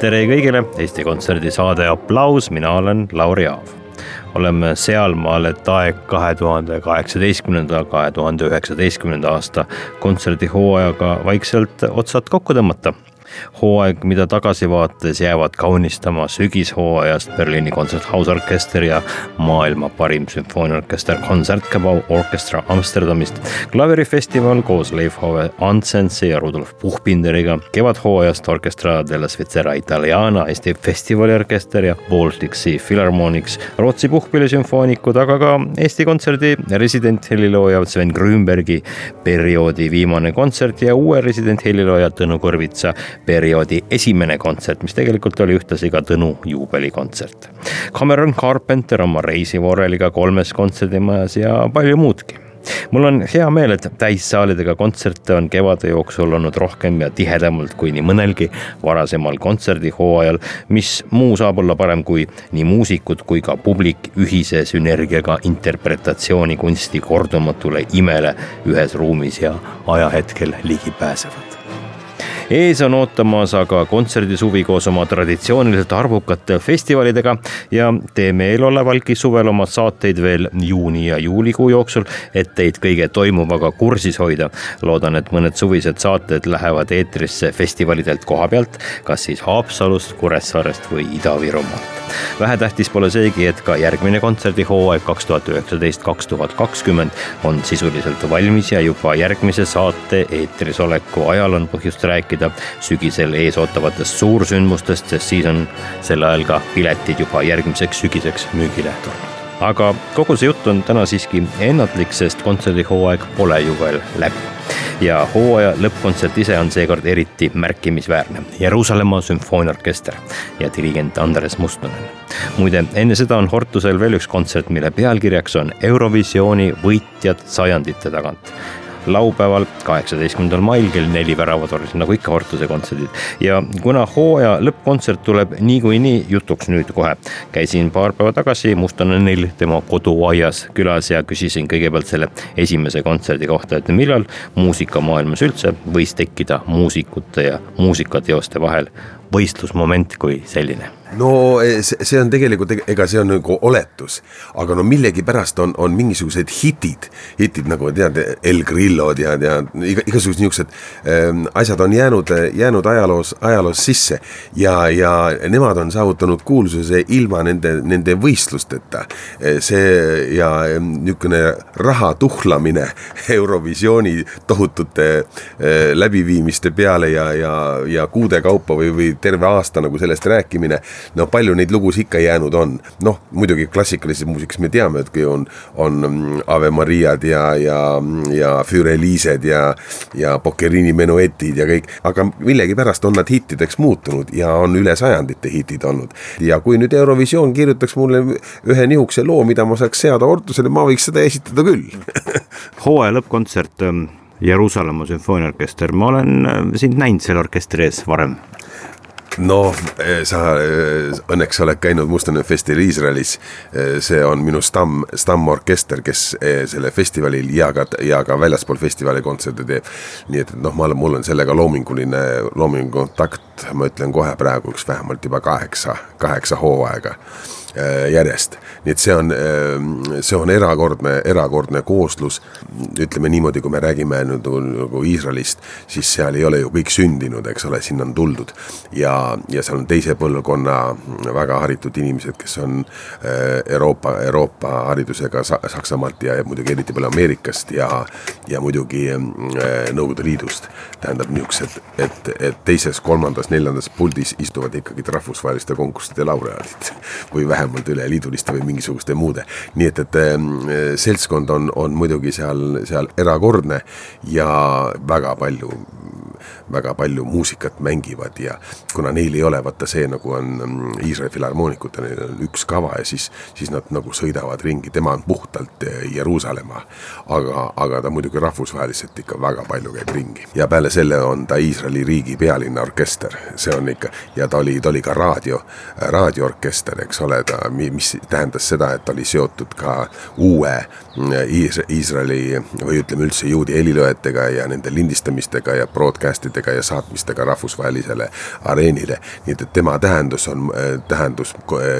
Tere kõigile, Eesti Kontserdi saade Applaus, mina olen Lauri Aav. oleme sealmaal, et aeg kahe tuhande kaheksateistkümnenda, kahe tuhande üheksateistkümnenda aasta kontserdihooajaga vaikselt otsad kokku tõmmata hooaeg, mida tagasivaates jäävad kaunistama sügishooajast Berliini kontserthausorkester ja maailma parim sümfooniaorkester Konzertkabau Orchestra Amsterdamist. klaverifestival koos Leif Hove Antsensi ja Rudolf Puhbinderiga. kevadhooajast Orchestra della Svizzera Italiana, Eesti festivaliorkester ja Baltic Sea Philharmonics, Rootsi puhkpillisümfoonikud, aga ka Eesti Kontserdi residenthelilooja Sven Grünbergi perioodi viimane kontsert ja uue residenthelilooja Tõnu Kõrvitsa perioodi esimene kontsert, mis tegelikult oli ühtlasi ka Tõnu juubelikontsert. Cameron Carpenter oma reisivoreliga kolmes kontserdimajas ja palju muudki mul on hea meel, et täissaalidega kontserte on kevade jooksul olnud rohkem ja tihedamalt kui nii mõnelgi varasemal kontserdihooajal, mis muu saab olla parem kui nii muusikud kui ka publik ühise sünergiaga interpretatsioonikunsti kordumatule imele ühes ruumis ja ajahetkel ligi pääsevad ees on ootamas aga kontserdisuvi koos oma traditsiooniliselt arvukate festivalidega ja teeme eelolevalgi suvel oma saateid veel juuni ja juulikuu jooksul, et teid kõige toimuvaga kursis hoida. loodan, et mõned suvised saated lähevad eetrisse festivalidelt koha pealt, kas siis Haapsalust, Kuressaarest või Ida-Virumaalt vähetähtis pole seegi, et ka järgmine kontserdihooaeg kaks tuhat üheksateist, kaks tuhat kakskümmend on sisuliselt valmis ja juba järgmise saate eetris oleku ajal on põhjust rääkida sügisel ees ootavatest suursündmustest, sest siis on sel ajal ka piletid juba järgmiseks sügiseks müügile tulnud. Aga kogu see jutt on täna siiski ennatlik, sest kontserdihooaeg pole ju veel läbi ja hooaja lõppkontsert ise on seekord eriti märkimisväärne. Jeruusalemma sümfooniaorkester ja dirigent Andres Mustonen. muide, enne seda on Hortusel veel üks kontsert, mille pealkirjaks on Eurovisiooni võitjad sajandite tagant laupäeval, kaheksateistkümnendal mail kell neli Väravatornis, nagu ikka Hortuse kontserdid. ja kuna hooaja lõppkontsert tuleb niikuinii jutuks nüüd kohe, käisin paar päeva tagasi Mustanenil tema koduaias külas ja küsisin kõigepealt selle esimese kontserdi kohta, et millal muusikamaailmas üldse võis tekkida muusikute ja muusikateoste vahel võistlusmoment kui selline no eh, see on tegelikult, ega see on nagu oletus, aga no millegipärast on, on mingisugused hitid, hitid nagu tead, El Grillo tead ja iga, igasugused niisugused ähm, asjad on jäänud, jäänud ajaloos, ajaloos sisse ja, ja nemad on saavutanud kuulsuse ilma nende, nende võistlusteta. Eh, see ja niisugune raha tuhlamine Eurovisiooni tohutute äh, läbiviimiste peale ja, ja, ja kuude kaupa või, või terve aasta nagu sellest rääkimine no palju neid lugusid ikka jäänud on, noh muidugi klassikalises muusikas me teame, et kui on, on mm, Ave Mariad ja, ja, ja Fürelised ja, ja Boccherini menuetid ja kõik, aga millegipärast on nad hittideks muutunud ja on üle sajandite hitid olnud. ja kui nüüd Eurovisioon kirjutaks mulle ühe nihukese loo, mida ma saaks seada Ortusele, ma võiks seda esitada küll. Hooaja lõppkontsert ähm, Jeruusalemma sümfooniaorkester, ma olen äh, sind näinud selle orkestri ees varem noh, sa eh, õnneks oled käinud Mustonen festivali Iisraelis. Eh, see on minu stamm, stammorkester, kes selle festivalil ja ka, ja ka väljaspool festivali kontserte teeb. nii et noh, ma olen, mul on sellega loominguline, loominguline kontakt, ma ütlen kohe praegu üks vähemalt juba kaheksa, kaheksa hooaega järjest nii et see on, ehm, see on erakordne, erakordne kooslus. ütleme niimoodi, kui me räägime nüüd nagu, nagu Iisraelist, siis seal ei ole ju kõik sündinud, eks ole, sinna on tuldud. ja, ja seal on teise põlvkonna väga haritud inimesed, kes on eh, Euroopa, Euroopa haridusega Saksamaalt ja, ja muidugi eriti palju Ameerikast ja, ja muidugi eh, Nõukogude Liidust. tähendab niisugused, et, et teises-kolmandas kolmandas, neljandas puldis istuvad ikkagi rahvusvaheliste konkursside laureaadid või vähemalt üleliiduliste või mingisuguste muude. nii et, et seltskond on, on muidugi seal, seal erakordne ja väga palju väga palju muusikat mängivad ja kuna neil ei ole vaata see, nagu on mm, Iisraeli filharmoonikutel, neil on üks kava ja siis, siis nad nagu sõidavad ringi, tema on puhtalt eh, Jeruusalemma. aga, aga ta muidugi rahvusvaheliselt ikka väga palju käib ringi. Ja peale selle on ta Iisraeli riigi pealinna orkester, see on ikka ja ta oli, ta oli ka raadio, raadioorkester, eks ole, ta, mis tähendas seda, et ta oli seotud ka uue mm, Iisraeli või ütleme üldse juudi helilööjatega ja nende lindistamistega ja broadcast idega ja saatmistega rahvusvahelisele areenile. nii et, et tema tähendus on, tähendus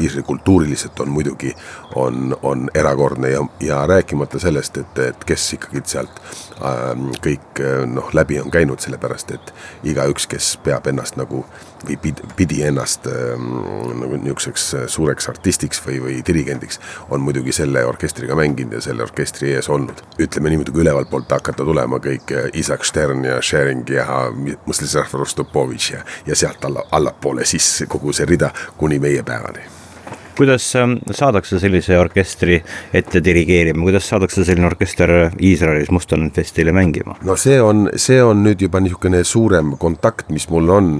Iisraeli kultuuriliselt on muidugi, on, on erakordne ja, ja rääkimata sellest, et, et kes ikkagi sealt äh, kõik noh, läbi on käinud, sellepärast et igaüks, kes peab ennast nagu või pidi, pidi ennast ähm, nagu niisuguseks suureks artistiks või, või dirigendiks, on muidugi selle orkestriga mänginud ja selle orkestri ees olnud. ütleme niimoodi, kui ülevalt poolt hakata tulema kõik Isaac Stern ja Schering ja Mõslisav Rostropovitš ja, ja sealt alla, allapoole siis kogu see rida kuni meie päevani kuidas ähm, saadakse sellise orkestri ette dirigeerima, kuidas saadakse selline orkester Iisraelis Mustanen Festile mängima? no see on, see on nüüd juba niisugune suurem kontakt, mis mul on.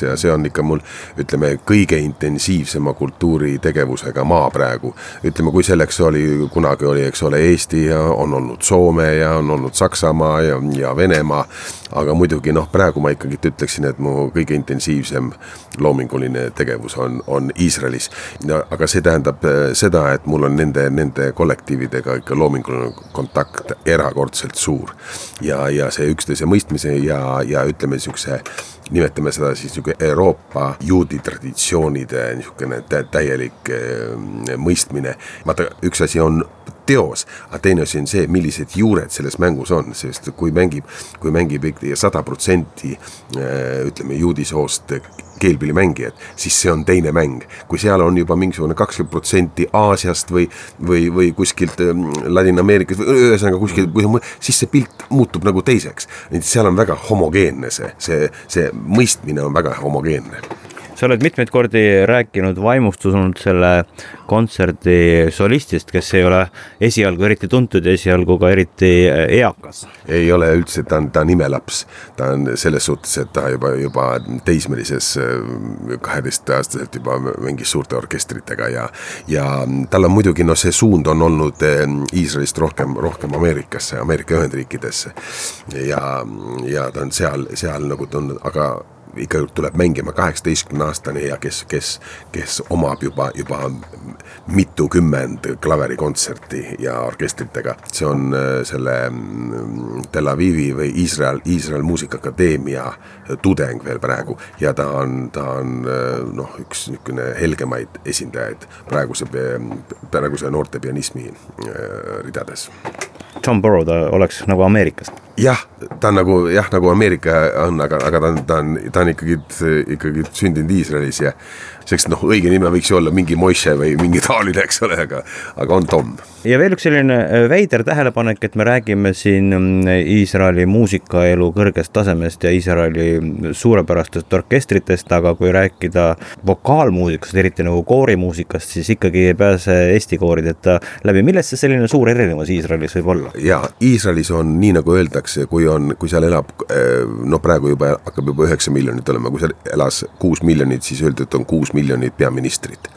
ja see on ikka mul, ütleme, kõige intensiivsema kultuuritegevusega maa praegu. ütleme, kui selleks oli, kunagi oli, eks ole, Eesti ja on olnud Soome ja on olnud Saksamaa ja, ja Venemaa. aga muidugi noh, praegu ma ikkagi ütleksin, et mu kõige intensiivsem loominguline tegevus on, on Iisraelis no, aga see tähendab äh, seda, et mul on nende, nende kollektiividega ikka loominguline kontakt erakordselt suur. ja, ja see üksteise mõistmise ja, ja ütleme niisuguse, nimetame seda siis niisugune Euroopa juudi traditsioonide niisugune täielik äh, mõistmine. vaata, üks asi on teos, aga teine asi on see, millised juured selles mängus on, sest kui mängib, kui mängib sada protsenti äh, ütleme juudi soost keelpillimängijad, siis see on teine mäng. kui seal on juba mingisugune kakskümmend protsenti Aasiast või, või, või kuskilt ähm, Ladina-Ameerikast või ühesõnaga kuskilt, siis see pilt muutub nagu teiseks. seal on väga homogeenne see, see, see mõistmine on väga homogeenne sa oled mitmeid kordi rääkinud, vaimustunud selle kontserdi solistist, kes ei ole esialgu eriti tuntud ja esialgu ka eriti eh, eakas. ei ole üldse, ta on, ta on imelaps, ta on selles suhtes, et ta juba, juba teismelises eh, kaheteistaastaselt juba mängis suurte orkestritega ja, ja tal on muidugi noh, see suund on olnud eh, Iisraelist rohkem, rohkem Ameerikasse, Ameerika Ühendriikidesse ja, ja ta on seal, seal nagu tundnud, aga ikka tuleb mängima kaheksateistkümne aastane ja kes, kes, kes omab juba, juba mitukümmend klaverikontserti ja orkestritega. see on äh, selle mm, Tel Avivi või Iisrael, Iisrael Muusikaakadeemia tudeng veel praegu ja ta on, ta on äh, noh, üks niisugune helgemaid esindajaid praeguse, praeguse noorte pianismi äh, ridades. John Burrow, ta oleks nagu Ameerikast jah, ta on nagu jah, nagu Ameerika on, aga, aga ta on, ta on, ta on ikkagi, ikkagi sündinud Iisraelis ja sest noh, õige nime võiks ju olla mingi Moishe või mingi taoline, eks ole, aga, aga on Tom. ja veel üks selline äh, veider tähelepanek, et me räägime siin mm, Iisraeli muusikaelu kõrgest tasemest ja Iisraeli suurepärastest orkestritest, aga kui rääkida vokaalmuusikast, eriti nagu koorimuusikast, siis ikkagi ei pääse Eesti koorideta läbi. millest see selline suur erinevus Iisraelis võib olla? ja Iisraelis on nii, nagu öeldakse, kui on, kui seal elab äh, no praegu juba hakkab juba üheksa miljonit olema, kui seal elas kuus miljonit, siis öeldi, et on kuus miljonit peaministrit.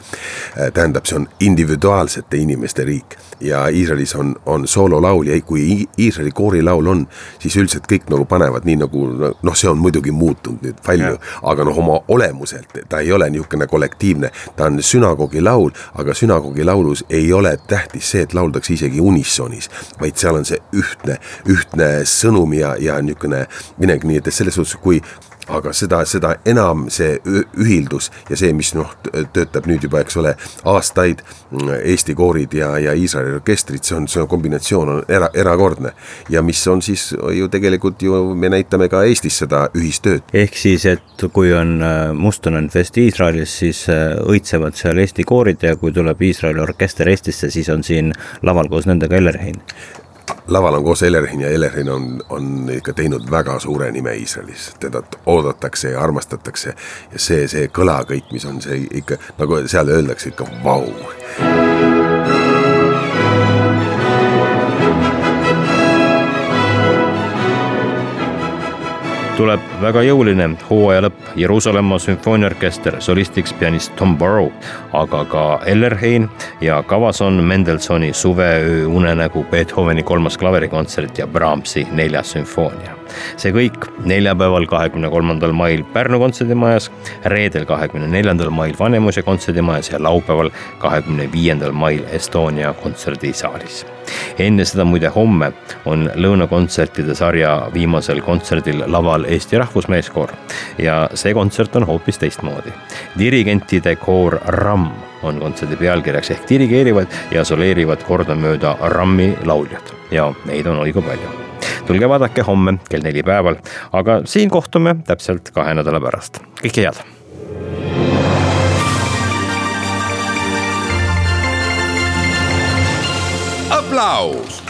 Äh, tähendab, see on individuaalsete inimeste riik ja Iisraelis on, on soololaul ja kui Iisraeli koorilaul on, siis üldiselt kõik nagu panevad nii nagu noh, see on muidugi muutunud nüüd palju, aga noh, oma olemuselt ta ei ole niisugune kollektiivne, ta on sünagoogi laul, aga sünagoogi laulus ei ole tähtis see, et lauldakse isegi unisonis, vaid seal on see ühtne, ühtne sõnum ja, ja niisugune minek, nii et selles suhtes, kui aga seda, seda enam see ühildus ja see, mis noh, töötab nüüd juba, eks ole, aastaid mm, Eesti koorid ja, ja Iisraeli orkestrid, see on, see kombinatsioon on era, erakordne. ja mis on siis ju tegelikult ju me näitame ka Eestis seda ühistööd. ehk siis, et kui on äh, Mustonen Fest Iisraelis, siis äh, õitsevad seal Eesti koorid ja kui tuleb Iisraeli orkester Eestisse, siis on siin laval koos nendega Ellerheim laval on koos Elerin ja Elerin on, on ikka teinud väga suure nime Iisraelis, teda oodatakse ja armastatakse ja see, see kõla kõik, mis on see ikka nagu seal öeldakse ikka vau tuleb väga jõuline hooaja lõpp, Jeruusalemma sümfooniaorkester, solistiks pianist Tom Burrow, aga ka Ellerhein ja kavas on Mendelssohni Suveöö unenägu, Beethoveni kolmas klaverikontsert ja Brahmsi neljas sümfoonia. See kõik neljapäeval, kahekümne kolmandal mail Pärnu kontserdimajas, reedel, kahekümne neljandal mail Vanemuise kontserdimajas ja laupäeval, kahekümne viiendal mail Estonia kontserdisaalis. Enne seda muide homme on lõunakontsertide sarja viimasel kontserdil laval Eesti Rahvusmeeskoor. Ja see kontsert on hoopis teistmoodi. dirigentide koor RAM on kontserdi pealkirjaks ehk dirigeerivad ja soleerivad kordamööda RAM-i lauljad. Ja neid on õige palju tulge vaadake homme kell neli päeval, aga siin kohtume täpselt kahe nädala pärast, kõike head! Aplaus